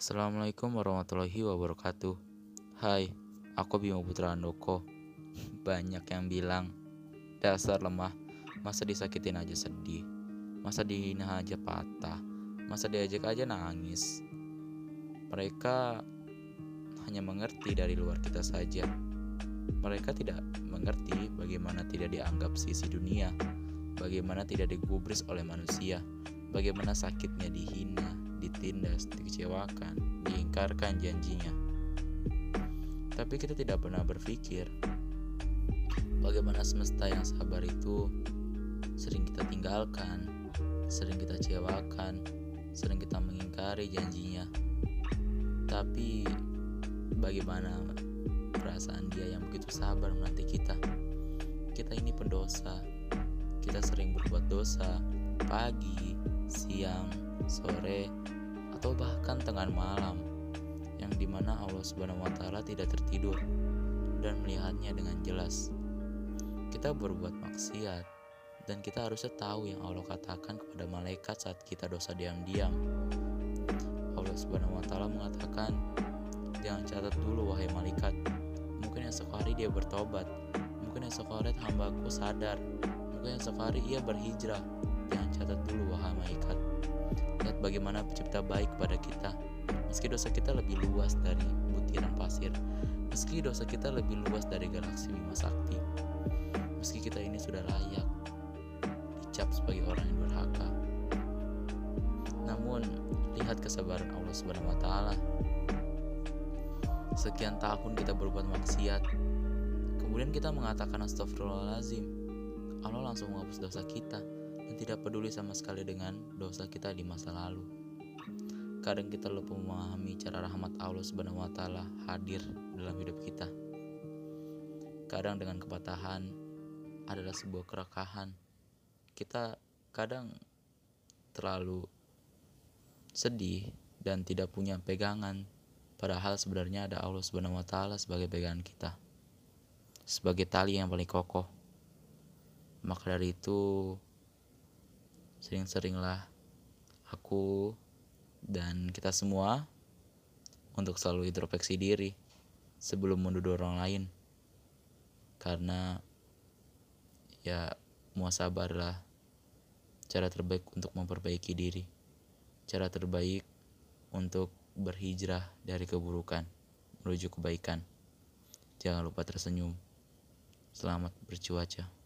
Assalamualaikum warahmatullahi wabarakatuh. Hai, aku Bimo Putra Andoko. Banyak yang bilang Dasar lemah, masa disakitin aja sedih Masa dihina aja patah Masa diajak aja nangis. Mereka hanya mengerti dari luar kita saja. Mereka tidak mengerti bagaimana tidak dianggap sisi dunia Bagaimana tidak digubris oleh manusia Bagaimana sakitnya dihina, ditindas, dikecewakan, diingkarkan janjinya. Tapi kita tidak pernah berpikir bagaimana semesta yang sabar itu sering kita tinggalkan, sering kita cewakan, sering kita mengingkari janjinya. Tapi bagaimana perasaan dia yang begitu sabar menanti kita? Kita ini pendosa. Kita sering berbuat dosa pagi, siang, sore, atau bahkan tengah malam yang di mana Allah Subhanahu wa Ta'ala tidak tertidur dan melihatnya dengan jelas. Kita berbuat maksiat dan kita harusnya tahu yang Allah katakan kepada malaikat saat kita dosa diam-diam. Allah Subhanahu wa Ta'ala mengatakan, "Jangan catat dulu, wahai malaikat. Mungkin esok hari dia bertobat, mungkin esok hari hambaku sadar, mungkin esok hari ia berhijrah. Catat dulu, wahai malaikat." Lihat bagaimana pencipta baik kepada kita. Meski dosa kita lebih luas dari butiran pasir, meski dosa kita lebih luas dari galaksi Bima Sakti, meski kita ini sudah layak dicap sebagai orang yang durhaka. Namun, lihat kesabaran Allah Subhanahu wa taala. Sekian tahun kita berbuat maksiat, kemudian kita mengatakan astagfirullahalazim. Allah langsung menghapus dosa kita dan tidak peduli sama sekali dengan dosa kita di masa lalu. Kadang kita lupa memahami cara rahmat Allah Subhanahu wa taala hadir dalam hidup kita. Kadang dengan kepatahan adalah sebuah kerakahan. Kita kadang terlalu sedih dan tidak punya pegangan padahal sebenarnya ada Allah Subhanahu wa taala sebagai pegangan kita. Sebagai tali yang paling kokoh. Maka dari itu sering-seringlah aku dan kita semua untuk selalu introspeksi diri sebelum menuduh orang lain. Karena ya muasabarlah cara terbaik untuk memperbaiki diri. Cara terbaik untuk berhijrah dari keburukan menuju kebaikan. Jangan lupa tersenyum. Selamat bercuaca